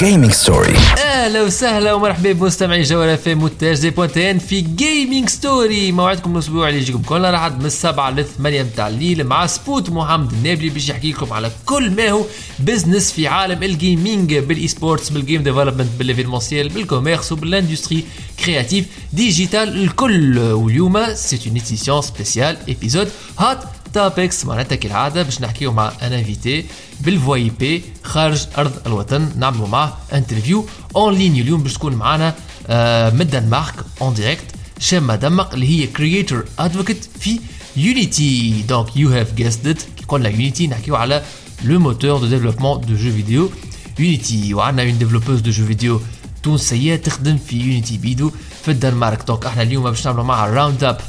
Gaming Story أهلا وسهلا ومرحبا بمستمعي جوله في مونتاج دي بوانتين في Gaming Story موعدكم الأسبوع اللي يجيكم كل راحت من السبعة للثمانية متاع الليل مع سبوت محمد النابلي باش يحكي لكم على كل ما هو business في عالم ال gaming بال e-sports بال game development بال l'événementiel بال commerce وبال industrie créative digitale الكل. واليوم c'est un spécial épisode hot topics معناتها كالعادة باش نحكيو مع un invité بال VoIP خارج أرض الوطن. نعملوا معاه interview en ligne اليوم باش تكون معنا آه، من الدنمارك en direct شامة دمق اللي هي creator advocate في Unity donc you have guessed it كي قلنا Unity نحكيو على le moteur de développement de jeux vidéo Unity وعندنا une développeuse de jeux vidéo تونسية تخدم في Unity بيدو في الدنمارك. donc إحنا اليوم باش نعملوا معها round up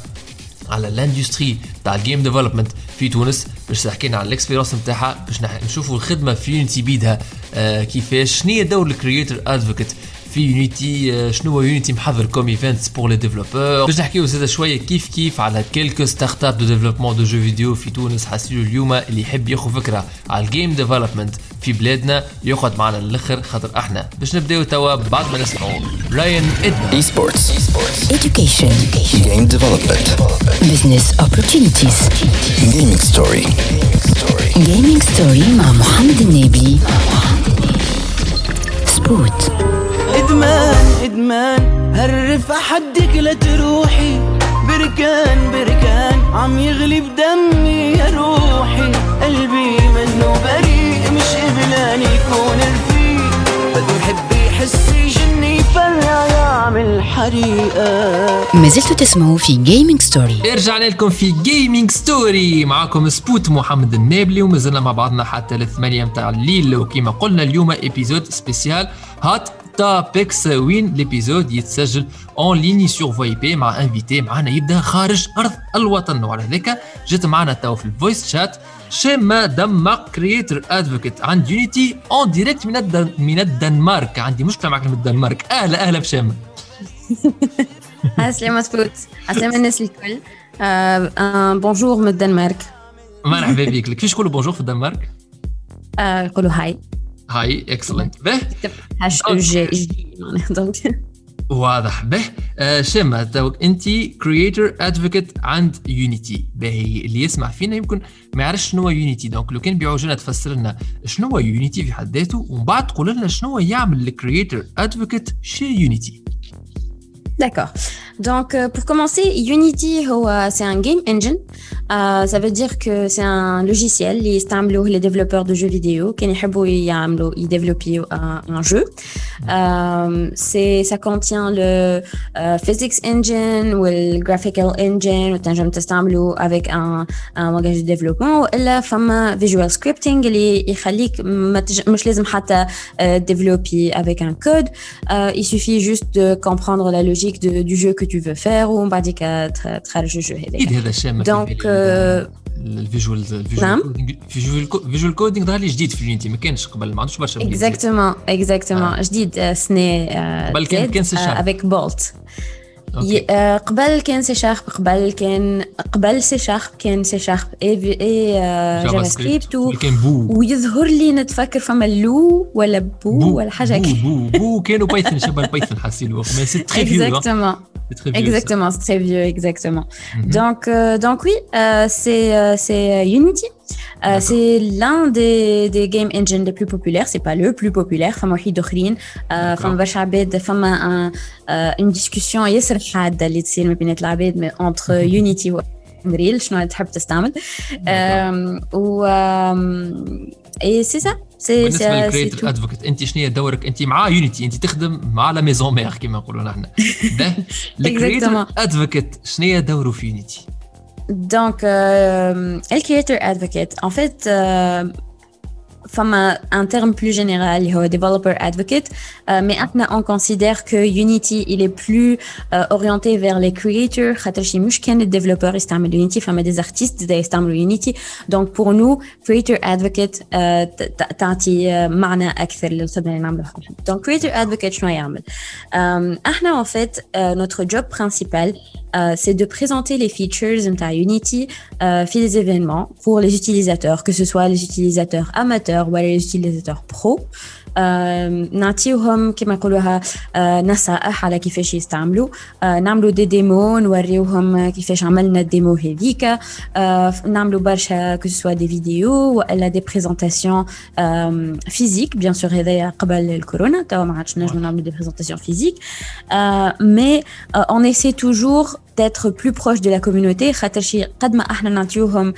على ال industry تاع ال game development في تونس. باش تحكينا على ال expérience نتاعها باش نشوفوا الخدمة في Unity بيدها آه كيفاش. شنو هي دور ال creator advocate في Unity آه شنو هو Unity محضر comme events pour les développeurs باش نحكيو زاد شوية كيف كيف على quelques start-up de développement de jeux vidéo في تونس. حاسيلو اليوم اللي يحب ياخذ فكرة على ال game development في بلادنا يقعد معنا للأخر خاطر إحنا. باش نبداو توا بعد ما نسمعوا راين ادنا e-sports Education. جيم ديفلوبمنت Business opportunities. جيمنج ستوري Gaming story. مع محمد النبي. سبوت. إدمان إدمان. هالرفع حدك لا تروحي. بركان بركان. عم يغلي بدمي يا روحي. قلبي منه بريء. مش قبلان يكون رفيق. بده يحب يحس يجني يفرع يعمل حريقة. ما زلتوا تسمعوا في Gaming Story. رجعنا لكم في Gaming Story معاكم سبوت محمد النابلي ومازلنا مع بعضنا حتى الثمانية متاع الليل وكيما قلنا اليوم épisode spécial hot topics وين l'épisode يتسجل en ligne sur VoIP مع invité معنا يبدا خارج ارض الوطن وعلى ذلك جات معنا تو في الفويس شات شيما دمق creator advocate عند Unity en direct من الدن من الدنمارك عندي مشكله معك من الدنمارك أهلا أهلا بشيما عسلامة سبوت عسلامة الناس الكل bonjour من الدنمارك مرحبا بك كيفاش يقولوا bonjour في الدنمارك يقولوا هاي hej excellent به H J واضح. به آه شيما توك أنت creator advocate عند Unity باهي اللي يسمع فينا يمكن ما يعرفش شنو هو Unity donc لو كان بيعوجنا تفسر لنا شنو هو Unity في حد ذاته ومن بعد تقول لنا شنو هو يعمل ال creator advocate chez Unity D'accord. Donc, euh, pour commencer, Unity, هو- c'est un game engine. Euh, ça veut dire que c'est un logiciel اللي يستعملوه les développeurs de jeux vidéo كان يحبوا يعملوا يديفلوبيو un, un jeu. Euh, c'est ça contient le euh, physics engine ou le graphical engine وتنجم تستعمله avec un un langage de développement والا فما visual scripting اللي يخليك ما تج... مش لازم حتى développer avec un code euh, il suffit juste de comprendre la logique de- du jeu que tu veux faire ومن بعدك تخ- تخرج الجو أكيد هذاك هذا شيما دونك آه، الفيجوال نعم. الفيجوال فيجوال كودينغ ظهر لي جديد في يونيتي ما كانش قبل ما عندوش برشا بلاد. exactement exactement. جديد آه، سنة آه، قبل كان- زاد، كان سي آه، شارب. avec bolt. أوكي. ي- آه، قبل كان سي شارب قبل كان قبل سي شارب كان سي شارب اي في- اي آه، جافا سكريبت و- كان بو ويظهر لي نتفكر فما لو ولا بو, ولا حاجة بو هكا بو بو كانوا بايثون شبه البايثون حاسيلو مي سي تري فيو exactement Exactement, c'est très vieux, exactement. Mhm. Donc, euh, donc oui, euh, c'est euh, c'est euh, Unity. Euh, D'accord. c'est l'un des, des game engines les plus populaires. C'est pas le plus populaire. فما وحيد اخرين آه، فما برشا عباد فما un- آه، une discussion ياسر حاده اللي تصير ما بين العباد mais entre Unity و Unreal شنو تحب تستعمل آم، و آم، et c'est ça بالنسبة tout. advocate انت شنو هي دورك انت مع Unity انت تخدم مع la maison mère كما نقولوا نحن Exactement. advocate شنو هي دوره في Unity creator advocate, en fait, euh, فما un terme plus général اللي هو developer advocate euh, mais maintenant on considère que Unity il est plus euh, orienté vers les creators خاطر شي مش كان الديفلوبر يستعمل Unity فما des artistes زي يستعملوا Unity donc pour nous creator advocate euh, ت- ت- تعطي آه، معنى اكثر للخدمه اللي نعملوها donc creator advocate شنو يعمل euh, احنا en fait euh, notre job principal euh, c'est de présenter les features de Unity euh, في les événements pour les utilisateurs, que ce soit les utilisateurs amateurs utilisateurs ولا les utilisateurs pro آم، نعطيوهم كما يقولوها آه، نصائح على كيفاش يستعملوا آه، نعملوا des démos نوريوهم كيفاش عملنا ال démo هذيك آه، نعملوا برشا que ce soit des vidéos والا des présentations physiques bien sûr هذايا قبل الكورونا توا ما عادش نجموا نعملوا des présentations physiques mais on essaie toujours d'être plus proche de la communauté. خاطر شي قد ما إحنا نعطيوهم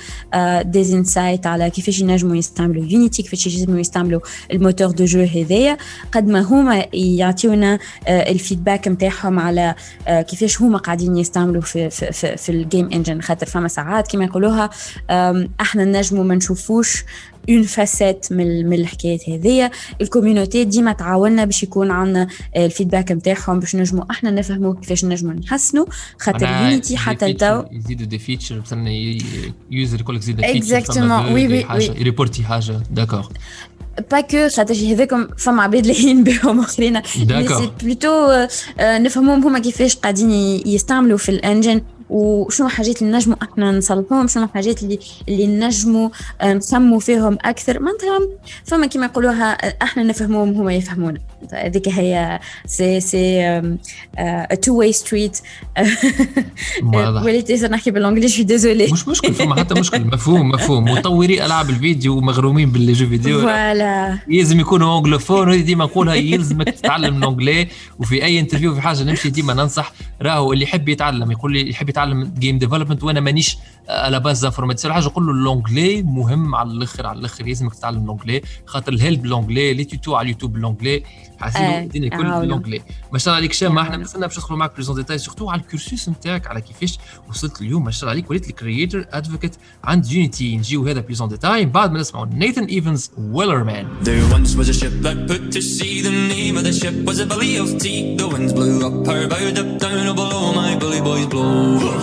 des insights على كيفاش ينجموا يستعملوا Unity كيفاش ينجموا يستعملوا ال moteur de jeu هذايا قد ما هما يعطيونا ال feedback نتاعهم على كيفاش هما قاعدين يستعملوا في في في, في ال game engine خاطر فما ساعات كما يقولوها إحنا نجموا ما نشوفوش une facette من من الحكايات هذيا. ال community ديما تعاوننا باش يكون عندنا ال feedback نتاعهم باش نجموا إحنا نفهموا كيفاش نجموا نحسنوا خاطر Unity حتى لتو يزيدوا des features مثلا user يقول لك زيد feature oui, oui, oui. reporté حاجة. D'accord pas que خاطر هذاكم فما عباد لاهين بهم آخرين. D'accord. c'est plutôt نفهموهم هما كيفاش قاعدين يستعملوا في ال engine وشنو حاجات اللي نجموا إحنا نصلحوهم شنو الحاجات اللي اللي نجموا آه، نسموا فيهم أكثر؟ معناتها فما كيما يقولوها آه، إحنا نفهموهم هما يفهمونا. هذيك هي c'est c'est two-way street. وليت نحكي بال anglais chuis désolé مش مشكل فما حتى مشكل. مفهوم مفهوم. مطوري ألعاب الفيديو ومغرومين بال jeux vidéo. voilà يلزم يكونوا anglophones وهذه ديما نقولها يلزمك تتعلم ال anglais وفي أي interview في حاجة نمشي ديما ننصح راهو اللي يحب يتعلم يقول لي يحب يتعلم game development وأنا مانيش على base informaticien حاجة نقول له ال anglais مهم على الآخر على الآخر يلزمك تتعلم ال anglais خاطر ال help بال anglais les tutos على اليوتيوب بال anglais حاسين آه، الدنيا عاونة. بال anglais ما شاء الله عليك شيما إحنا. نستنى باش ندخلوا معك plus en détail surtout على ال cursus نتاعك على كيفاش وصلت اليوم ما شاء الله عليك وليت ال creator advocate عند Unity نجيو هذا plus en détail بعد ما نسمعوا Nathan Evans Wellerman There once was a ship that put to sea. The name of the ship was the Billy of Tea. The winds blew up, her bow dipped down, oh below my bully boys blow.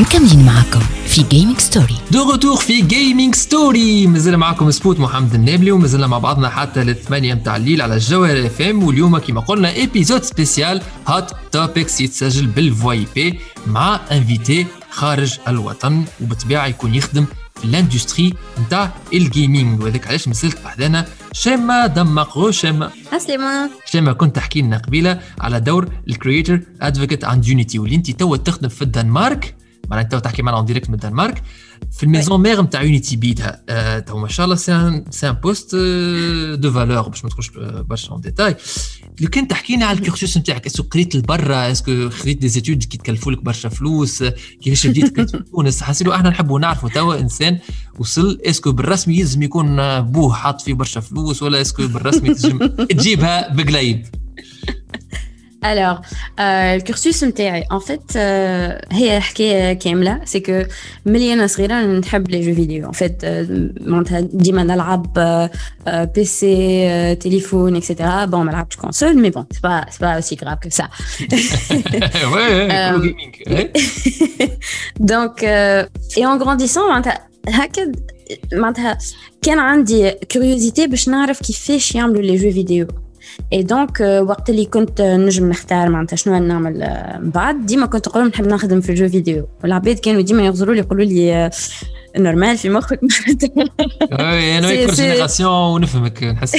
مكملين معكم في Gaming Story de retour في Gaming Story مازال معكم سبوت محمد النابلي ومازلنا مع بعضنا حتى الثمانية متاع الليل على الجوهرة FM واليوم كما قلنا épisode spécial hot topics يتسجل بال VoIP مع invité خارج الوطن وبالطبيعة يكون يخدم في ال industry نتاع ال gaming وهذاك علاش مسلت بحذانا شيما دمقو شيما عسلامة شيما كنت تحكي لنا قبيلة على دور ال creator advocate عند Unity واللي أنت توا تخدم في الدنمارك معناتها توا تحكي معنا en direct من الدنمارك. في ال maison mère نتاع Unity بيتها آه، تو ما شاء الله c'est un c'est un poste de valeur باش ما ندخلش برشا en détail لو كان تحكي لنا على ال cursus نتاعك est-ce que قريت لبرا؟ est-ce que خذيت des études كي تكلفوا لك برشا فلوس؟ آه، كيفاش بديت في تونس؟ حاسيلو إحنا نحبوا نعرفوا توا إنسان وصل est-ce que بالرسمي يلزم يكون آه، بوه حاط فيه برشا فلوس ولا est-ce que بالرسمي تجيبها بقليب؟ Alors, euh, le cursus نتاعي en fait euh, هي حكاية كاملة c'est que ملي أنا صغيرة نحب les jeux vidéo en fait euh, معناتها ديما نلعب euh, euh, PC euh, téléphone etc bon ما لعبتش console mais bon c'est pas c'est pas aussi grave que ça ouais, Euh, pro gaming. Ouais. donc euh, et en grandissant معناتها هكا معناتها كان عندي curiosité باش نعرف كيفاش يعملوا les jeux vidéo et donc وقت اللي كنت نجم نختار معناتها شنو نعمل آه، من بعد ديما كنت نقول نحب نخدم في ال jeux vidéo. والعباد كانوا ديما يغزروا لي يقولوا لي آه، normal في مخك Ouais, أنا c'est- génération ونفهمك نحس.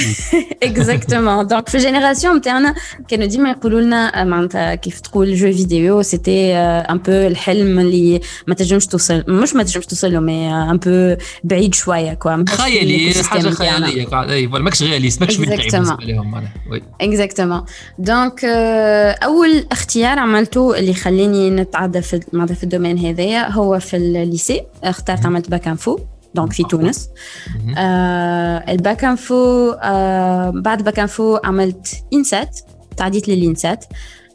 exactement donc في ال génération نتاعنا كانوا ديما يقولوا لنا معناتها كيف تقول jeux vidéo c'était un peu الحلم اللي ما تنجمش توصل مش ما تنجمش توصل له mais un peu بعيد شوية quoi في خيالي حاجة. خياليه et voilà ماكش réaliste ماكش واقعي. بالنسبة لهم exactement donc اول اختيار عملته اللي خلاني نتعدى في معناتها في ال domaine هذايا هو في ال lycée اخترت عملت bac info donc في تونس. آه ال bac info آه بعد bac info عملت INSAT تعديت لل INSAT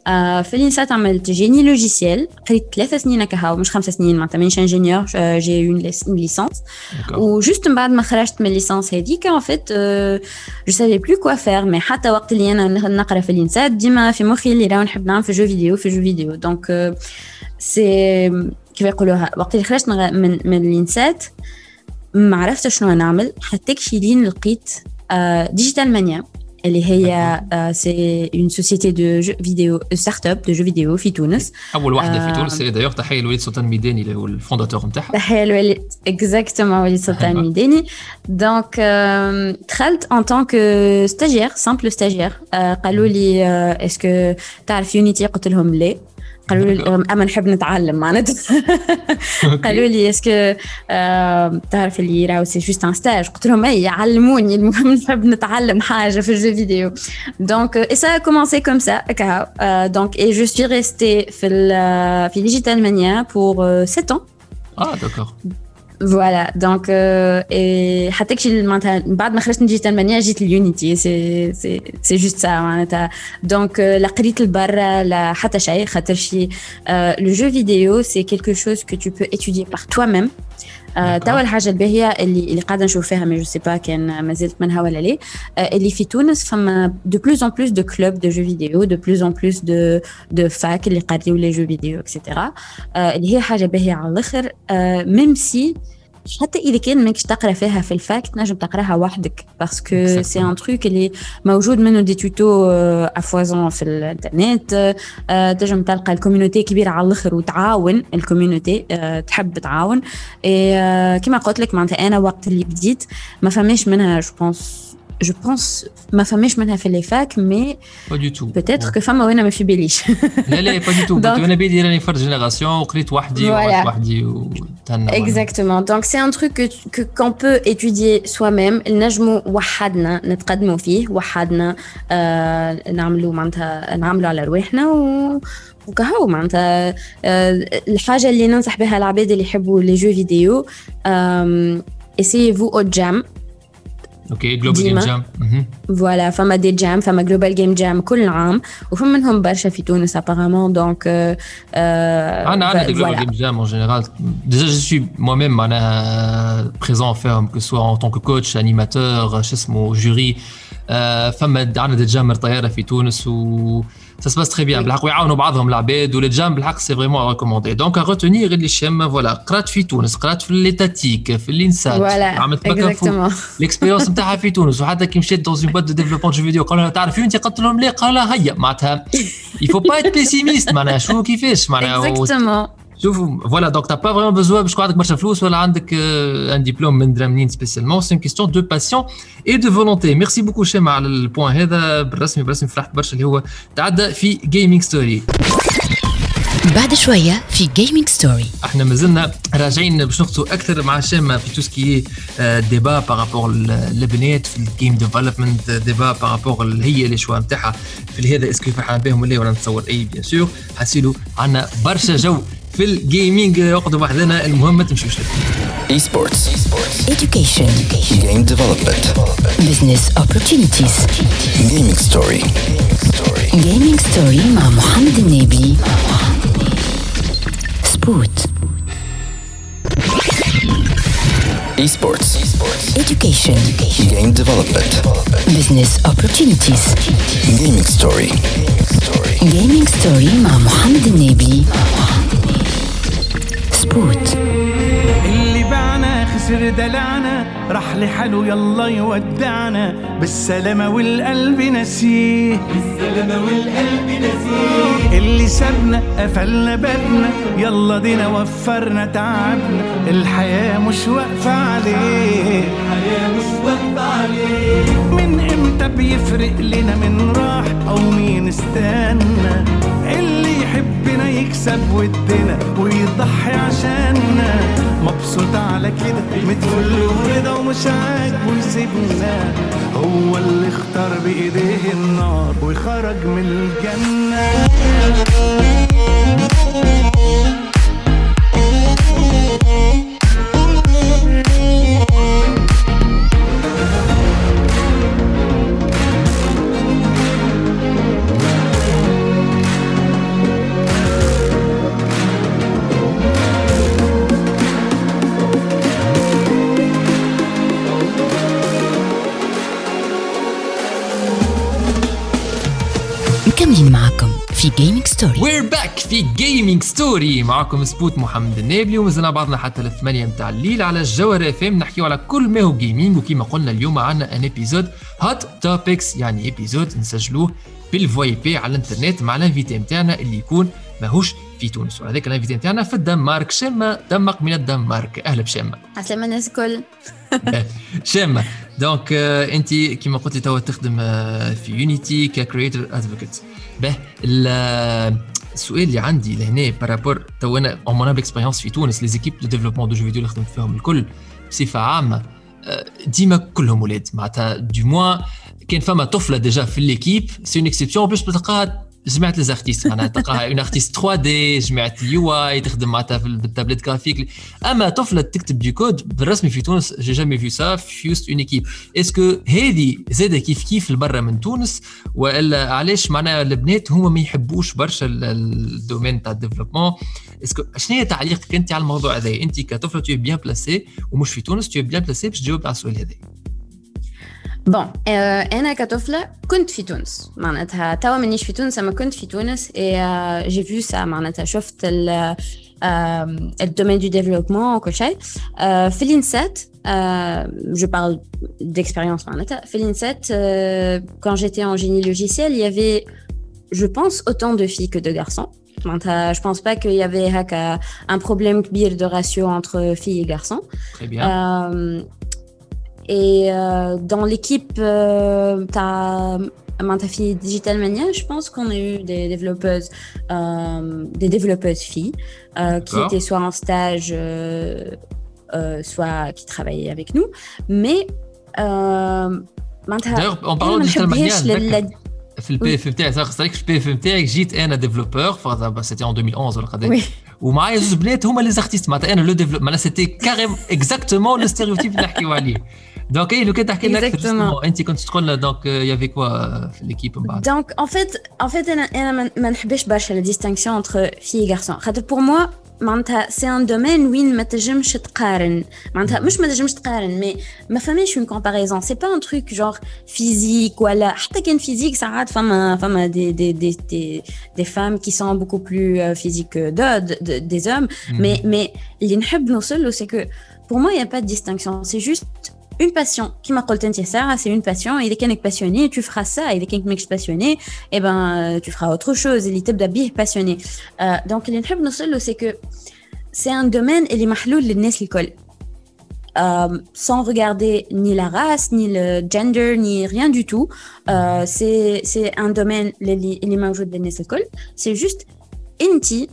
آه في ال INSAT عملت génie logiciel قريت ثلاثة سنين هكا مش خمسة سنين معناتها مانيش ingénieur j'ai une licence. و juste من بعد ما خرجت من ال licence هذيك en fait je savais plus quoi faire mais حتى وقت اللي أنا نقرأ في ال INSAT ديما في مخي اللي راهو نحب نعمل في jeux vidéo في jeux vidéo donc c'est كيف يقولوها وقت اللي خرجت نغ- من من ال INSAT ما عرفتش شنو نعمل. حتى كشي لين لقيت Digital Mania اللي هي c'est une société de jeux vidéo start-up de jeux vidéo في تونس. أول واحدة في آه. تونس اللي دايوغ تحية لوليد سلطان ميداني اللي هو ال fondateur نتاعها. تحية لوليد exactement وليد سلطان أيوة. ميداني. donc آم، دخلت en tant que stagiaire simple stagiaire قالوا لي est-ce que تعرف Unity قلت لهم لا قالوا لي D'accord. أما نحب نتعلم معناتها. قالوا لي est-ce que تعرف اللي راهو c'est juste un stage قلت لهم اي علموني المهم نحب نتعلم حاجة في ال jeux vidéo. donc et ça a commencé comme ça هكا donc et je suis restée في ال- في Digital Mania pour 7 ans. آه d'accord voilà donc et حتى كشي معناتها بعد ما خرجت من Digital Mania جيت ال Unity c'est c'est c'est juste ça معناتها donc لا قريت لبرا لا حتى شيء خاطر شي le jeu vidéo c'est quelque chose que tu peux étudier par toi-même آه، D'accord. توا الحاجة الباهيه اللي اللي قاعدة نشوف فيها mais je sais pas كان مازالت منها ولا لا آه، اللي في تونس فما de plus en plus de clubs de jeux vidéo de plus en plus de de facs اللي قاريو les jeux vidéo et cetera اللي هي حاجة باهية على الآخر. même si حتى إذا كان ماكش تقرأ فيها في ال fac تنجم تقرأها وحدك parce que c'est un truc اللي موجود منه دي توتو à foison في الإنترنت آه، تنجم تلقى ال community كبيرة على الآخر وتعاون ال community آه، تحب تعاون. آه، كما قلت لك معناتها أنا وقت اللي بديت ما فماش منها je pense je pense ما فماش منها في les facs mais pas du tout peut-être que فما وأنا ما في باليش لا لا pas du tout Donc- أنا بيدي راني فرد génération وقريت وحدي Voilà. وعملت وحدي وتهنا Exactement. Donc c'est un truc que que- qu'on peut étudier soi-même. نجمو وحدنا نتقدموا فيه وحدنا آه نعملوا معناتها نعملوا على رواحنا و وكهو معناتها آه الحاجة اللي ننصح بها العباد اللي يحبوا les jeux vidéo essayez-vous aux jams. OK Global Game ديما. Jam voilà فما des jams فما Global Game Jam كل عام وفما منهم برشا في تونس apparemment donc أنا عندي des Global Game جام en général. Déjà je suis moi-même معناها présent فيهم que soit en tant que coach animateur شو اسمه jury فما عندنا des jams طياره في تونس و ça se passe très bien. بالحق ويعاونوا بعضهم العباد والجام بالحق c'est vraiment recommandé donc retenir اللي شام voilà قرات في تونس قرات في ليتاتيك في ال INSAT voilà عملت exactement ال expérience نتاعها في تونس وحتى كي مشيت dans une boîte de développement jeux vidéo قالوا لها تعرف انت قلت لهم لا قال لها هيا معناتها il faut pas être pessimiste معناها شو كيفاش معناها شوف voilà donc t'as pas vraiment besoin باش عندك برشا فلوس ولا عندك un diplôme من درامنين spécialement c'est question de passion et de volonté merci beaucoup شيما على ال point هذا بالرسمي بالرسمي فرحت برشا اللي هو تعدى في Gaming Story بعد شوية في Gaming Story إحنا مازلنا راجعين باش نخطوا أكثر مع شيما في tout ce qui débat par rapport البنات في ال game development débat par rapport هي les choix نتاعها في هذا est-ce que فرحان بهم ولا ولا نتصور et bien sûr حسيلو عندنا برشا جو في ال gaming وقت واحد لنا المهم ما تمشوش e-sports education game development business opportunities Gaming Story Gaming Story مع محمد النابلي. Spot e-sports education game development business opportunities Gaming Story Gaming Story مع محمد النابلي. سبوت اللي باعنا خسر دلعنا راح لحاله يلا يودعنا. بالسلامة والقلب نسيه. بالسلامة والقلب نسيه. اللي سابنا قفلنا بابنا يلا دينا وفرنا تعبنا. الحياة مش واقفة عليه. الحياة مش واقفة عليه. من إمتى بيفرق لنا من راح؟ أو مين استنى؟ يكسب ودنا ويضحي عشاننا. مبسوط على كده متفل ورضا ومش عاجبه يسيبنا هو اللي اختار بإيديه النار وخرج من الجنة. Story we're back في Gaming Story معكم Spot محمد النابلي ومازلنا بعضنا حتى الثمانية متاع الليل على الجوهر اف ام نحكيو على كل ما هو gaming وكما قلنا اليوم عندنا un épisode hot topics يعني épisode نسجلوه بال VoIP على الإنترنت مع ال invitée نتاعنا اللي يكون ماهوش في تونس. وهذاك ال invitée نتاعنا في الدنمارك. شمة دمق من الدنمارك. أهلا بشمة عسلامة الناس الكل. شامة donc انت كما قلت لي توا تخدم آه، في Unity ك creator advocate به ال- السؤال اللي عندي لهنا par rapport تو أنا en mon expérience في تونس les équipes de développement de jeux vidéo اللي خدمت فيهم الكل بصفة عامة. آه، ديما كلهم ولاد معناتها du moins كان فما طفلة déjà في l'équipe c'est une exception باش تلقاها جماعة les artistes معناها تلقاها une artiste 3D جماعة ال UI تخدم معناتها بال tablette graphique أما طفلة تكتب des codes بالرسمي في تونس j'ai jamais vu ça في وسط une équipe est-ce que هذه زادة كيف كيف لبرا من تونس؟ وإلا علاش معناها البنات هما ما يحبوش برشا ال- ال domaine تاع ال développement؟ est-ce que شنو هي تعليقك أنت على الموضوع هذا؟ أنت كطفلة t'es bien placée ومش في تونس t'es bien placée باش تجاوب على السؤال هذا. bon آه أنا كطفلة كنت في تونس. معناتها توا مانيش في تونس أما كنت في تونس et j'ai vu ça معناتها. شفت ال ال domaine de développement وكل شيء. آه في الإنسات جو بارل d'expérience معناتها. في الإنسات quand j'étais en génie logiciel il y avait je pense autant de filles que de garçons. معناتها je pense pas qu'il y avait هكا un problème كبير de ratio entre filles et garçons. Très bien. Euh, et euh, dans l'équipe, euh, t'as ta fille Digital Mania, je pense qu'on a eu des développeuses, euh, des développeuses filles euh, qui D'accord. étaient soit en stage, euh, euh, soit qui travaillaient avec nous. Mais euh, معناتها D'ailleurs, en parlant أنا de ما digital نحبهاش mania, لل- d'accord. في البي اف نتاعي صار خسرك في البي اف نتاعي جيت انا ديفلوبور سيتي ان 2011 ولا قداش Oui. ومعايا زوج بنات هما لي زارتيست معناتها انا لو ديفلوب معناتها سيتي كاريم اكزاكتومون لو ستيريوتيب اللي نحكيو عليه دونك اي لو كان تحكي لنا أكثر Exactement. justement، انت كنت تقول لنا donc il y avait quoi في l'équipe من بعد Donc, en fait, en fait, أنا أنا ما- ما نحبش برشا la distinction entre filles et garçons. خاطر pour moi, معناتها c'est un domaine وين ما تنجمش تقارن معناتها مش ما تنجمش تقارن mais ما فماش une comparaison c'est pas un truc genre physique ولا حتى كان physique ساعات فما فما des des des des des femmes qui sont beaucoup plus physiques de des hommes. Mais mais اللي نحب نوصل له c'est que pour moi il y a pas de distinction. C'est juste une passion qui m'a dit ça c'est une passion. Il est passionné tu feras ça. Il est passionné et ben euh, tu feras autre chose. Il est d'habille passionné euh, donc le c'est que c'est un domaine et les mahloul les nes l'école. Euh, sans regarder ni la race, ni le gender, ni rien du tout. Euh, c'est un domaine, les, les, les c'est juste, Inti,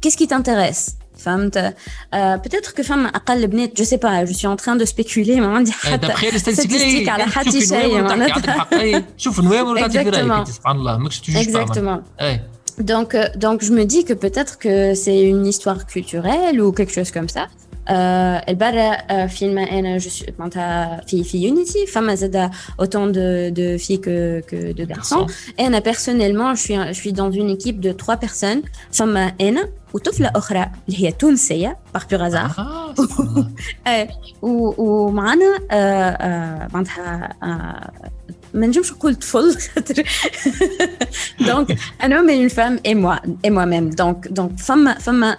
qu'est-ce qui t'intéresse? فهمت euh, peut-être que femme اقل بنات je sais pas je suis en train de spéculer ما عندي حتى دابخي الستاتستيك statistique على حتى شوفي شيء النوامر وتحكي عندك معناتها حق أي. شوف النوامر وتعطي في رايك Exactement. انت سبحان الله ماكش تجوج exactement اي Donc, euh, donc je me dis que peut-être que c'est une histoire culturelle ou quelque chose comme ça. Euh, البرة euh, فيلم أنا je suis معناتها في في Unity فما زاد autant de, de filles que, que de garçons. Et أنا personnellement je suis je suis dans une équipe de trois personnes فما أنا وطفلة أخرى اللي هي تونسية par pur hasard. آه، سبحان الله. إيه و- ومعنا آه، آه، معناتها آه، ما نجمش نقول طفل خاطر donc أنا من une femme et moi et moi-même donc donc فما فما آه،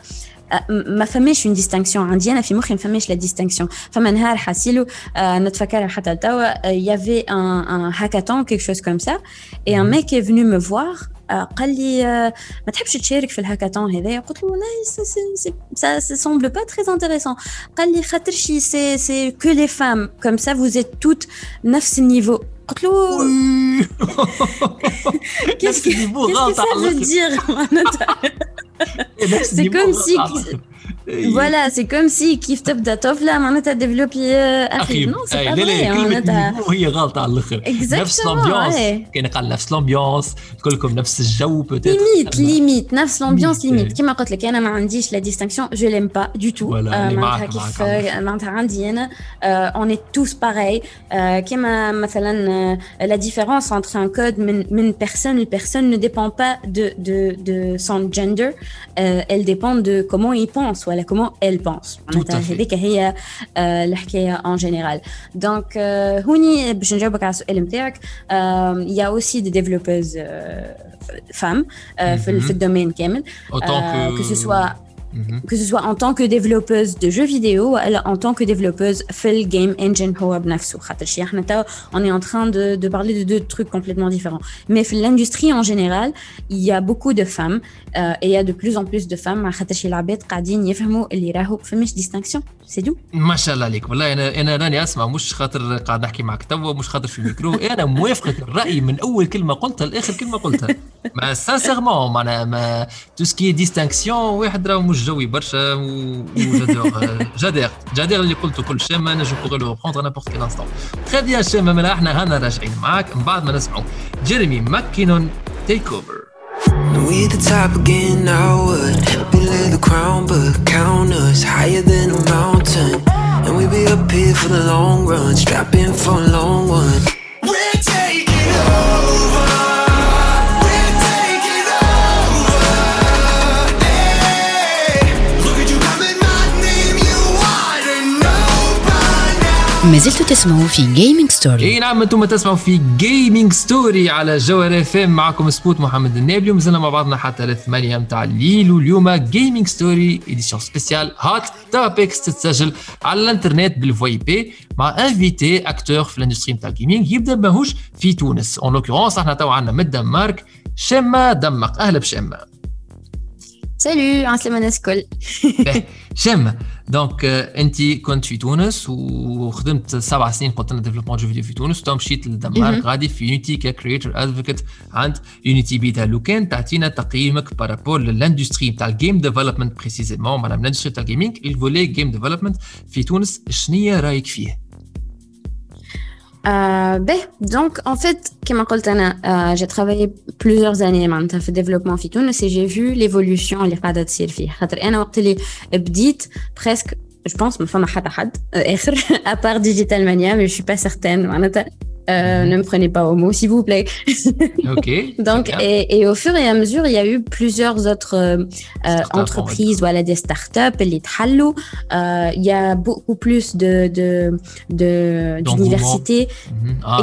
ما فماش une distinction عندي أنا في مخي ما فماش la distinction فما نهار حاسيلو آه، نتفكرها حتى لتوا il y avait un un hackathon quelque chose comme ça اي ان ميك est venu me voir آه، قال لي آه، ما تحبش تشارك في الهاكاثون هذايا قلت له والله سا سي سا سا سامبل با تري انتريسون قال لي خاطر شي سي سي كو لي فام كوم سا فوز êtes توت نفس النيفو قلت له نفس النيفو qu'est-ce que غلط ça على veut الآخر. dire معناتها نفس c'est comme si فوالا سي كوم سي كيف تبدا طفله معناتها ديفلوبي أخي أخي نو سي أي، با لا لا فري كلمة معناتها نيفو هي غلطة على الآخر نفس Exactement, ال ambiance ouais. كان قال نفس ال ambiance تقول لكم نفس الجو peut-être limite limite نفس l'ambiance Limite, limite ouais. كيما قلت لك أنا ما عنديش la distinction je l'aime pas du tout Voilà, اللي معناتها معاك- كيف معاك آه، معناتها عندي أنا on est tous pareils كيما مثلا la différence entre un code من من personne personne ne dépend pas de de de son gender. Euh, elle dépend de comment il pense ولا ولا comment elle pense معناتها fait. هذيك هي آه، الحكاية اون جينيرال دونك هوني باش نجاوبك على السؤال نتاعك يا اوسي دي ديفلوبوز فام في ال- في الدومين كامل. Autant Euh, que- Mhm. Que ce soit en tant que développeuse de jeux vidéo ou en tant que développeuse full game engine on est en train de, de, parler de deux trucs complètement différents. Mais l'industrie en général il y a beaucoup de femmes euh, et il y a de plus en plus de femmes. Tout ما شاء الله عليك. والله أنا أنا راني أسمع مش خاطر قاعد نحكي معك توا مش خاطر في الميكرو. أنا موافقك الرأي من أول كلمة قلتها لآخر كلمة قلتها. mais sincèrement معناها mais tout ce qui est distanciation واحد راه مش جوي برشا و j'adore j'adhère j'adhère اللي قلته كل شيء ما نجم pour le prendre n'importe quel instant très bien شيما إحنا هنا راجعين معاك من بعد ما نسمعوا Jeremy McKinnon Take Over We the top again, I would Below the crown, but count us higher than a mountain. And we be up here for the long run, strap in for a long one. We're taking over. ما زلتوا تسمعوا في Gaming Story إي نعم أنتم تسمعوا في Gaming Story على جوهر FM معكم سبوت محمد النابلي ومازلنا مع بعضنا حتى الثمانية متاع الليل. واليوم Gaming Story édition spéciale هات topics تتسجل على الانترنت بال VoIP مع invités acteurs في ال industry متاع ال gaming يبدأ ماهوش في تونس. en l'occurrence إحنا تو عندنا من الدنمارك شمة دمق. أهلا بشمة. Salut عسلامة الناس الكل. شمة donc انت كنت في تونس وخدمت سبع سنين قلت لنا développement jeux vidéo في تونس تو مشيت للدنمارك غادي في Unity ك creator advocate عند Unity peut-être لو كان تعطينا تقييمك par rapport لل industry نتاع ال game development précisément معناها من ال industry تاع ال gaming ال volet game development في تونس شنية رايك فيه؟ Euh, ben, donc en fait, comme قلت أنا, euh, j'ai travaillé plusieurs années معناتها في développement في تونس et j'ai vu l'évolution اللي قاعدة تصير فيه خاطر أنا وقت اللي بديت presque je pense ما فما حتى حد آه، آخر à part Digital Mania mais je suis pas certaine معناتها Euh, ne me prenez pas au mot, s'il vous plaît. Donc, et, au fur et à mesure, il y a eu plusieurs autres euh, euh, entreprises, voilà, des startups, les il y a beaucoup plus de, d'universités.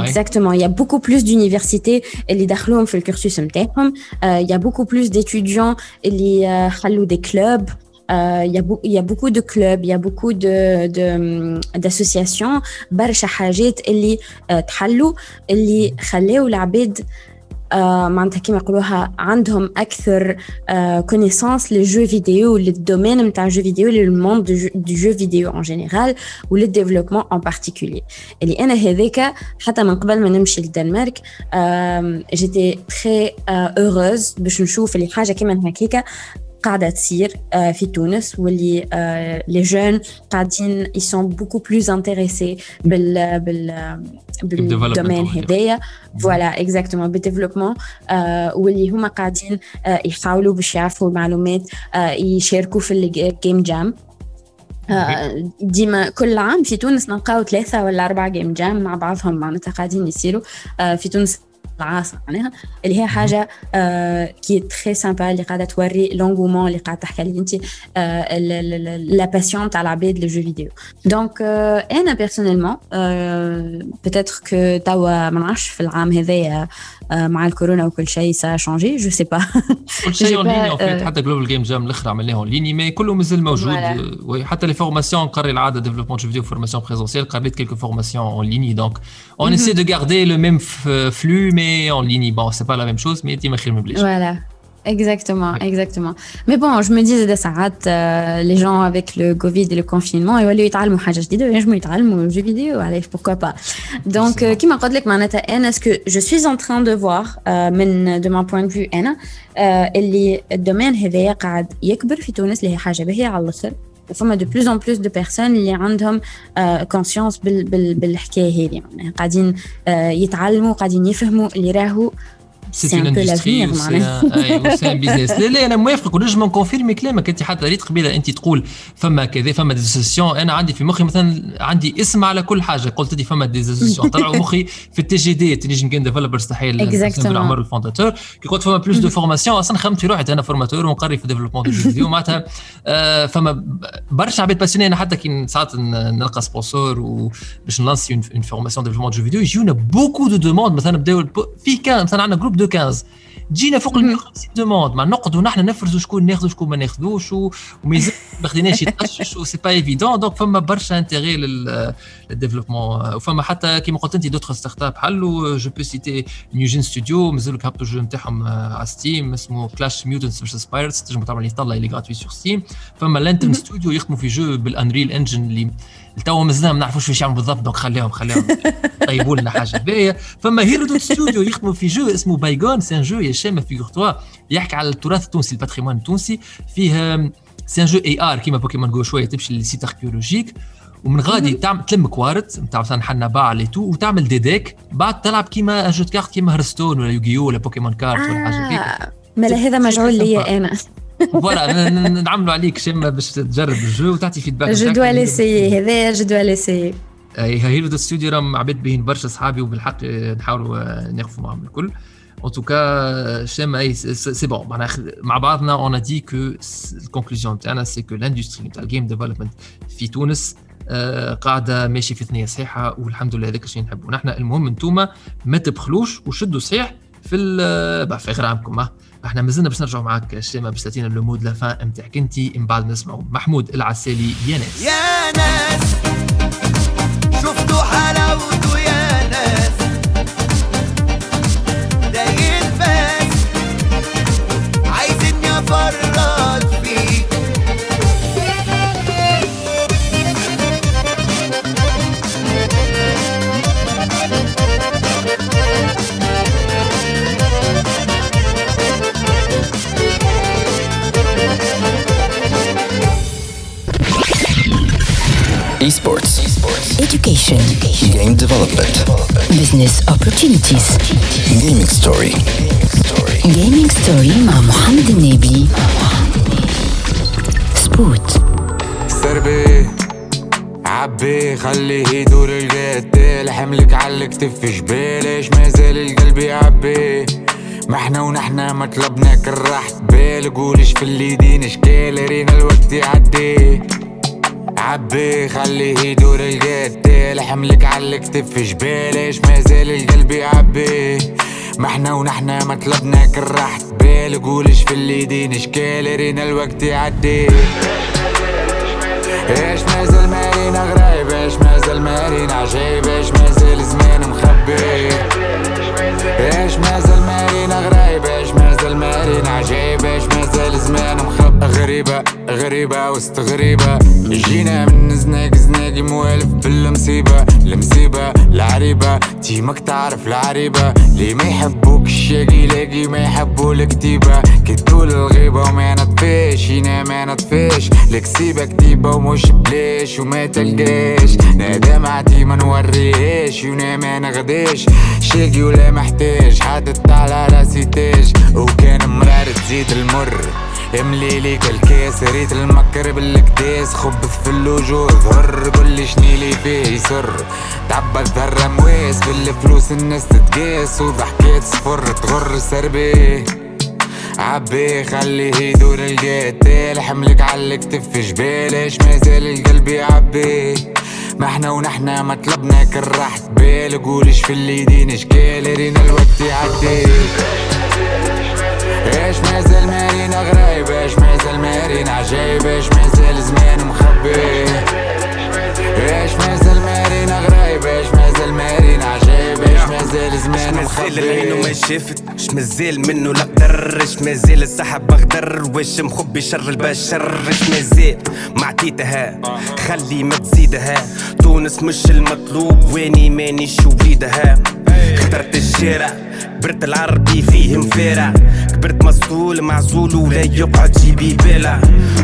Exactement. Il y a beaucoup plus d'universités. Et les Darlom fait le cursus Il y a beaucoup plus d'étudiants. Et les Trallo des clubs. Il y a beau- il y a beaucoup de clubs il y a beaucoup de de d'associations. برشا حاجات اللي euh, تحلوا اللي خلاو العباد آه، معناتها كيما يقولوها عندهم أكثر connaissances لل jeux vidéo لل domaine نتاع ال jeux vidéo لل monde de jeux vidéo en général ولل développement en particulier اللي أنا هذاك حتى من قبل ما نمشي للدنمارك j'étais très heureuse باش نشوف اللي حاجة كيما هكاك قاعدة تصير آه، في تونس واللي آه، les jeunes قاعدين ils sont beaucoup plus intéressés بال بال بال domaine. هذايا voilà exactement بال développement واللي هما قاعدين آه، يحاولوا باش يعرفوا المعلومات آه، يشاركوا في ال game jam آه، ديما كل عام في تونس نلقاو ثلاثة ولا أربعة game jam مع بعضهم معناتها قاعدين يصيروا آه، في تونس العاصمة معناها اللي هي حاجة آه، qui est très sympa اللي قاعدة توري لونغومون اللي قاعدة تحكي عليه أنت la passion تاع العباد le jeu vidéo donc أنا personnellement peut-être que توا ما نعرفش في العام هذايا آه، مع الكورونا وكل شيء ça a changé je sais pas كل شيء J'ai en ligne pas, en fait euh, حتى Global Game Jam الآخر عملناه en ligne mais كله مازال موجود. Voilà. euh, وحتى les formations قري العادة développement jeux vidéo formation présentielle قريت quelques formations en ligne donc on essaie de garder le même flow mais en ligne bon c'est pas la même chose mais ديما خير من بلاش Voilà. Exactement, exactement. Mais bon, je me disais de ساعات euh, les gens avec le Covid et le confinement يولوا يتعلموا حاجة جديدة وينجموا يتعلموا jeux vidéo علاش pourquoi pas. Donc Forcément. euh, كيما قلت لك معناتها أنا ce que je suis en train de voir euh, من de mon point de vue أنا euh, اللي ال domaine هذايا قاعد يكبر في تونس اللي هي حاجة باهية على الآخر وفما de plus en plus de personnes اللي عندهم conscience بال بال بالحكايه هذه معناها قاعدين آه، يتعلموا قاعدين يفهموا اللي راهو C'est une industry. C'est un business لا لا أنا موافقك ونجم ن confirme كلامك انت حتى ريت قبيلة أنت تقول فما كذا فما des associations أنا عندي في مخي مثلا عندي اسم على كل حاجة. قلت لي فما des associations طلعوا مخي في ال TGD Tunisian Game Developers تحيه. عمر ال fondateur. كي قلت فما plus de formations أصلا خممت في روحي. أنا formateur ونقري في développement de vidéo معناتها آه، فما برشا عباد passionnés أنا حتى كي ساعات نلقى sponsor وباش ن lance une formation développement de vidéo يجيونا beaucoup de demandes مثلا بداو في كان مثلا عندنا groupe de 15 جينا فوق ال 150 demandes ما نقعدوا نحن نفرزوا شكون ناخذوا شكون ما ناخذوش وما خديناش يتقشش و c'est pas évident donc فما برشا intérêt لل développement وفما حتى كيما قلت انت d'autres startups حلوا je peux citer Newgen Studio مازالوا كهبطوا ال jeu نتاعهم على Steam اسمه Clash Mutants versus Pirates تنجم تعمل يطلع اللي gratuit sur Steam فما Lantern Studio يخدموا في jeu بال Unreal Engine اللي تو مازلنا ما نعرفوش واش يعملوا بالضبط دونك خليهم خليهم طيبوا لنا حاجة. باهية. فما Hero dot Studio يخدموا في jeu اسمه بايجون c'est un jeu يا شامه figure-toi يحكي على التراث التونسي ال patrimoine التونسي. فيه c'est un jeu AR كيما Pokémon Go شوية تمشي لل site archéologique ومن غادي تعمل تلم cartes نتاع مثلا حنا باع لي تو وتعمل دي deck بعد تلعب كيما un jeu cartes كيما Hearthstone ولا Yu-Gi-Oh ولا Pokémon cartes ولا حاجة آه، مالا هذا مجعول ليا أنا. voilà نعملوا عليك شمه باش تجرب ال jeu وتعطي feedback je dois l'essayer هذا je dois l'essayer أي Hero Studio راهم عباد باهين برشا صحابي وبالحق آه، نحاولوا آه، ناخذوا معاهم الكل. En tout cas, c'est bon معناها خ- مع بعضنا on dit que ال conclusion تاعنا c'est que ال industry تاع ال game development في تونس آه، قاعدة ماشي في ثنية صحيحة والحمد لله هذاك الشيء نحبه. نحن المهم انتوما ما تبخلوش وشدوا صحيح في في غرامكم إحنا مازلنا باش نرجعوا معاك شيما باش تعطينا le mot de la fin نتاعك انت من بعد نسمعوا محمود العسالي يا ناس. يا ناس شفتوا حلاوته Education. Game development. Business opportunities. Gaming story. Gaming story مع محمد النبي. سبوت. سربي عبي خليه يدور الجد الحملك على الكتف جبالش ما زال القلب يعبي ما إحنا ونحنا ما طلبنا كل راحة بال قولش في اليدين اشكال رينا الوقت يعدي عبي خليه يدور الجد حملك على الكتف جبالش ما زال القلب يعبي. ما إحنا ونحنا ما طلبنا كل راحة بال قولش في اليدين اشكال رينا الوقت يعدي. إيش مازال مارينا غرايب إيش مازال مارينا عجيب إيش مازال زمان مخبي. إيش مازال مارينا غرايب إيش مازال مارينا عجيب مازال زمان مخبي غريبة غريبة وسط غريبة. جينا من زناق زناقي موالف بالمصيبة المصيبة. العريبة تيمك تعرف العريبة. لي ما يحبوك الشاقي يلاقي ما يحبوا الكتيبة. كي تقول الغيبة وما نطفيش هنا ما نطفيش. الكسيبة كتيبة ومش بليش وما تلقاش. نادم عتي ما نوريش ونا ما نغديش. شاقي ولا محتاج حاطط على راسي تاج. وكان مرار تزيد المر. املي ليك الكاس ريت المكر بالكداس خبث في اللوجو ظهر قولي شنيلي فيه يسر. تعبى الذرة مواس بالفلوس الناس تتقاس وضحكات صفر تغر سربي. عبي خليه يدور القتال حملك على الكتف جبالش مازال القلب يعبي؟ ما إحنا ونحنا ما طلبنا كل راحة بال قولش في اليدين اشكال رينا الوقت يعدي. إيش مازال مارينا غرايب إيش مازال مارينا عجايب إيش مازال زمان مخبي إيش مازال مارينا غرايب إيش مازال مارينا عجايب إيش مازال زمان مازال العين وما مخبي شافت اش مازال منه لا قدر اش مازال السحب بغدر واش مخبي شر البشر اش مازال معطيتها خلي ما تزيدها تونس مش المطلوب واني مانيش وليدها اخترت الشارع برد العربي فيه مفارع كبرت مسطول معزول ولا يقعد جيبي بلا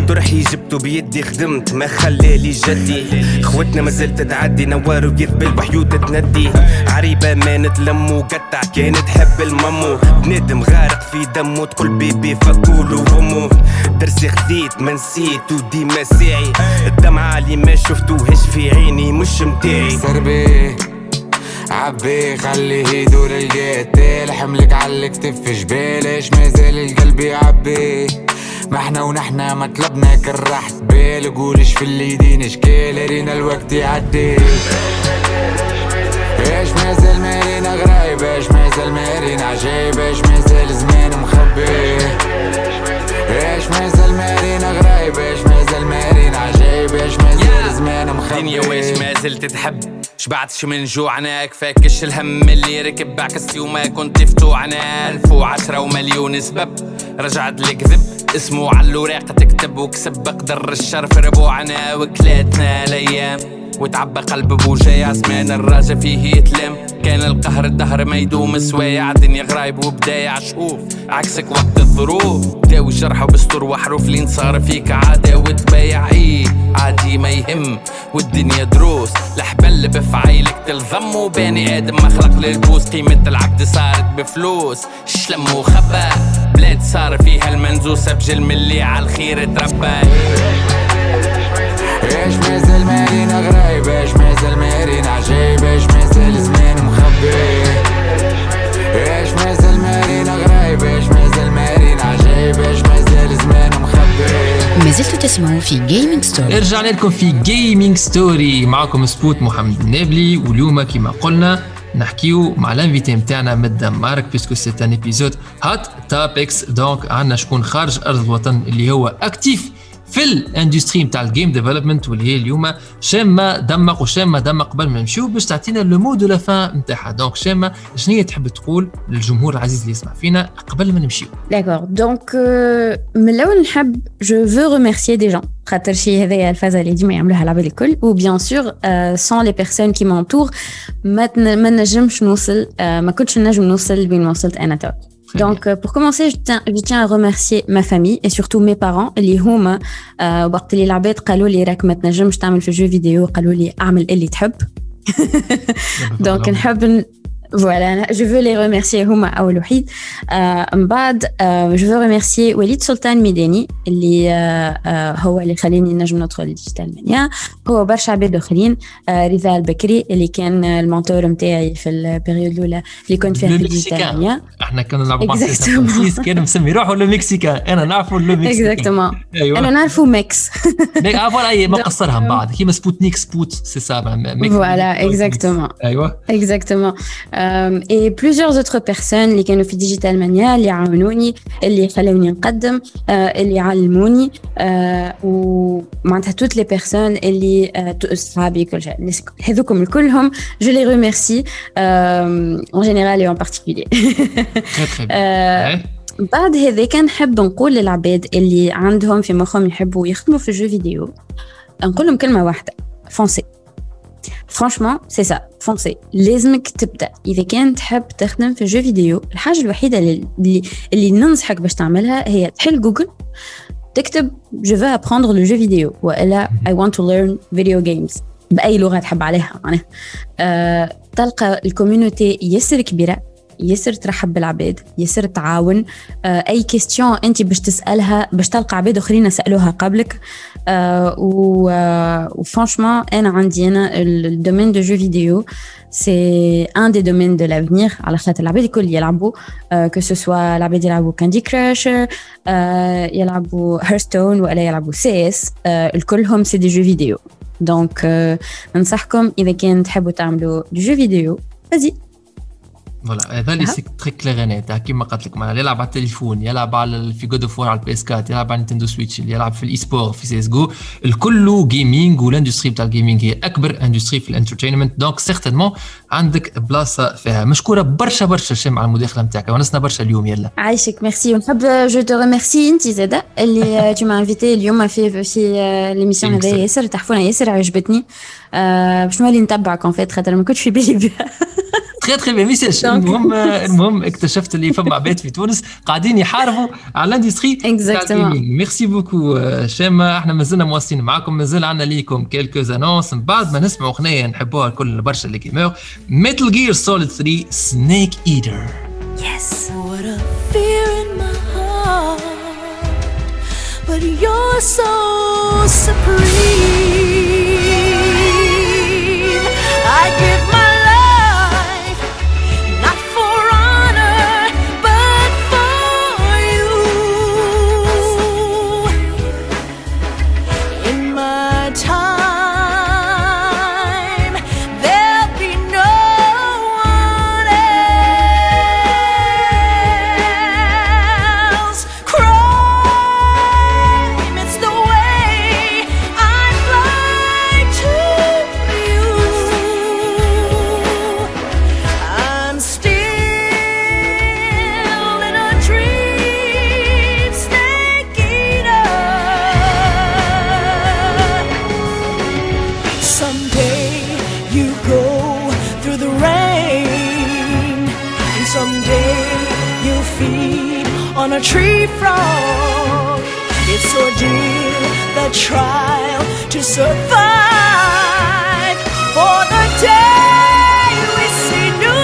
طرحي جبته بيدي خدمت ما خلالي جدي. خوتنا مازلت تعدي نوار ويذبل بحيوت تندي عريبة ما نتلم وقطع كانت تحب المامو بنادم غارق في دمه تقول بيبي فكول وامه درسي خذيت ما نسيت وديما ساعي. الدمعة اللي ما شفتوهاش في عيني مش متاعي. عبي خلي هيدو للقتال حملك على الكتف جبالش مازال القلب يعبي؟ ما إحنا ونحنا مطلبنا كرحت بال. قولش في اليدين اشكال رينا الوقت يعدي. إيش مازال مارينا غرايب. إيش مازال مارينا عجيب. إيش مازال زمان مخبي. إيش مازال مارينا غرايب. إيش مازال مارينا عجيب. إيش مازال زمان مخبي. دنيا واش ما زلت تحب. شبعتش من جوعنا كفاكش الهم اللي ركب بعكس وما كنت فتوعنا ألف وعشرة ومليون سبب. رجعت الكذب اسمه على الوراق تكتب وكسب قدر الشر في ربوعنا وكلاتنا الأيام. وتعبى قلب بوجاي عزمان الراجة فيه يتلم. كان القهر الدهر ما يدوم سوايع الدنيا غرايب وبدايع شوف عكسك وقت الظروف داوي جرح وبستر وحروف لين صار فيك عادة وتبايع. إيه عادي ما يهم والدنيا دروس. الحبل بفعايلك تلظم وباني آدم مخلق للبوس. قيمة العبد صارت بفلوس شلم وخبى بلاد صار فيها المنزوسة بجل من اللي على الخير تربى. إيش مازال مارينا غرايب إيش مازال مارينا عجيب إيش مازال زمان مخبي. إيش مازال مارينا غرايب إيش مازال مارينا عجيب إيش مازال زمان مخبي. ما زلتوا تسمعوا في Gaming Story رجعنا لكم في Gaming Story معكم سبوت محمد النابلي واليوم كما قلنا نحكيو مع ال invitée نتاعنا من الدنمارك parce que c'est un épisode Hot Topics donc عندنا شكون خارج أرض الوطن اللي هو active في ال industry نتاع ال game development واللي هي اليوم شامة دمق وشامة دمق قبل ما نمشيو باش تعطينا le mot de la fin نتاعها donc شامة شنو هي تحب تقول للجمهور العزيز اللي يسمع فينا قبل ما نمشيو D'accord. Donc, euh, من الأول نحب je veux remercier des gens. خاطر شي هذايا الفازة اللي ديما يعملوها العباد الكل و bien sûr euh, sans les personnes qui m'entourent ما نجمش نوصل euh, ما كنتش نجم نوصل لوين وصلت أنا تو. Donc, euh, pour commencer, je tiens, je tiens à remercier ma famille et surtout mes parents اللي هما euh, وقت اللي العباد قالوا لي راك ما تنجمش تعمل في jeux vidéo قالوا لي أعمل اللي تحب. donc نحب ن- Voilà, je veux les remercier هما أول وحيد آه من بعد آه je veux remercier وليد سلطان ميداني اللي آه آه هو اللي خلاني نجم ندخل الديجيتال مانيا هو برشا عباد آخرين آه رضا البكري اللي كان المونتور نتاعي في البريود الأولى اللي كنت فيها لو في الديجيتال مكسيكان. مانيا إحنا كنا نلعبوا مع Exactement. سيس كان مسمي روحه لو مكسيكان أنا نعرفه لو مكسيكان اكزاكتومون أيوه أنا نعرفو ميكس ميك آه فوالا أي، ما Donc, قصرها من euh, بعد كيما سبوتنيك سبوت سي سا Voilà, exactement. أيوه Exactement. Euh, et plusieurs autres personnes اللي كانوا في Digital Mania اللي عاونوني اللي خلوني نقدم آه، اللي علموني آه، ومعناتها toutes les personnes اللي آه، تو- صحابي كل شيء الناس هذوكم كلهم je les remercie en général et en particulier très très bien بعد هذاك نحب نقول للعباد اللي عندهم في مخهم يحبوا يخدموا في jeux vidéo نقول لهم كلمة واحدة foncez franchement c'est ça foncez لازمك تبدا اذا كان تحب تخدم في jeux vidéo الحاجة الوحيده اللي اللي, ننصحك باش تعملها هي تحل جوجل تكتب je veux apprendre le jeu vidéo والا I want to learn video games باي لغه تحب عليها معناها أه تلقى ال community ياسر كبيره ياسر ترحب بالعباد ياسر تعاون. آه، أي question أنت باش تسألها باش تلقى عباد آخرين سالوها قبلك. آه، و و franchement أنا عندي أنا ال domaine de jeux vidéo c'est un des domaines de l'avenir على خاطر العباد الكل يلعبوا. que ce soit العباد يلعبوا Candy Crush يلعبوا Hearthstone ولا يلعبوا CS الكلهم c'est des jeux vidéo donc ننصحكم إذا كان تحبوا تعملوا des jeux vidéo allez-y voilà هذا اللي. c'est très clair كيما قلت لك معناها يلعب على التليفون يلعب على في God of على ال PS 4 يلعب على Nintendo Switch يلعب في ال e-sport في CS:GO الكل gaming وال industry بتاع ال gaming هي اكبر industry في ال entertainment donc certainement عندك بلاصة فيها. مشكورة برشا برشا شام على المداخلة نتاعك. ونسنا برشا اليوم يلا. عايشك ميرسي. ونحب je te remercie انت زاده اللي tu invitais اليوم في في l'émission Thanks. هذايا ياسر تحفونه ياسر عجبتني. آه، باش نولي نتبعك en fait خاطر ما كنتش في بالي. بها très très bien message المهم المهم اكتشفت اللي فما عباد في تونس. قاعدين يحاربوا على ال industry. Exactement. merci beaucoup شاما إحنا مازلنا مواصلين معاكم. مازال عندنا ليكم quelques annonces من بعد ما نسمعوا اغنية نحبوها الكل برشا les gamers Metal Gear Solid 3 Snake Eater What a fear in my heart, but you're so supreme. I give trial to survive for the day we see new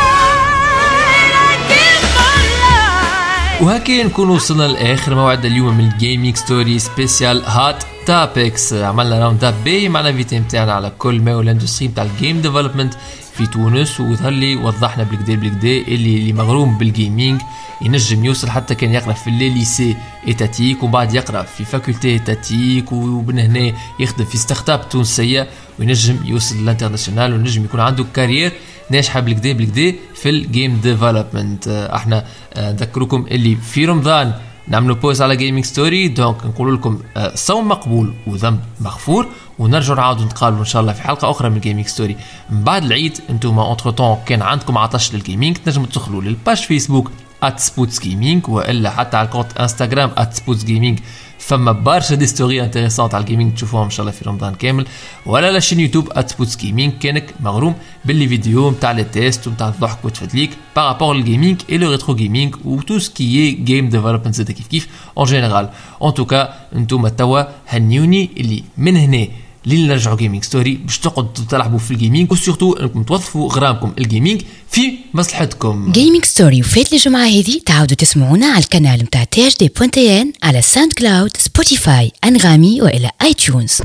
light. I give my life. وهكا نكون وصلنا لآخر موعد اليوم من ال Gaming Story spécial Hot Topics عملنا round up باهي مع ال invitée نتاعنا على كل ما هو ال industry نتاع ال game development في تونس وظهر لي وضحنا بالكدا بالكدا اللي اللي مغروم بال gaming ينجم يوصل حتى كان يقرأ في les lycées étatiques ومن بعد يقرأ في faculté étatique ومن هنا يخدم في startup تونسية وينجم يوصل لل international وينجم يكون عنده carrière ناجحة بالكدا بالكدا في ال game development. إحنا آه، نذكركم اللي في رمضان نعملوا pause على Gaming Story donc نقول لكم آه، صوم مقبول وذنب مغفور. ونرجع نعاودوا نتقابلوا إن شاء الله في حلقة أخرى من Gaming Story من بعد العيد أنتم entre كان عندكم عطش لل gaming تنجموا تدخلوا لل page Facebook @سبوتس gaming وإلا حتى على ال compte Instagram @سبوتس gaming فما برشا des stories intéressantes على ال gaming تشوفوهم إن شاء الله في رمضان كامل. ولا la chaîne YouTube @سبوتس gaming كأنك مغروم بال les vidéos نتاع les tests ونتاع الضحك وتفدليك بارابور للجيمنج اي لو ريترو جيمنج و تو سكي جيم ديفلوبمنت زاد كيف كيف en général en tout cas أنتم توا هنيوني اللي من هنا. لين نرجعوا Gaming Story باش تقعدوا تلعبوا في ال gaming و surtout انكم توظفوا غرامكم ال gaming في مصلحتكم Gaming Story وفات الجمعة هذه تعاودوا تسمعونا على القناة متاع تي اش دي بوان تي ان على ساوند كلاود سبوتيفاي انغامي والى اي تيونز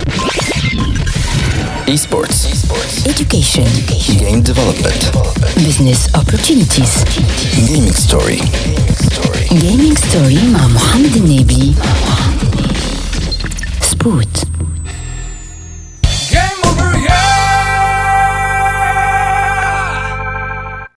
Esports. education Game development. business opportunities Gaming story. gaming story مع محمد النبي سبوت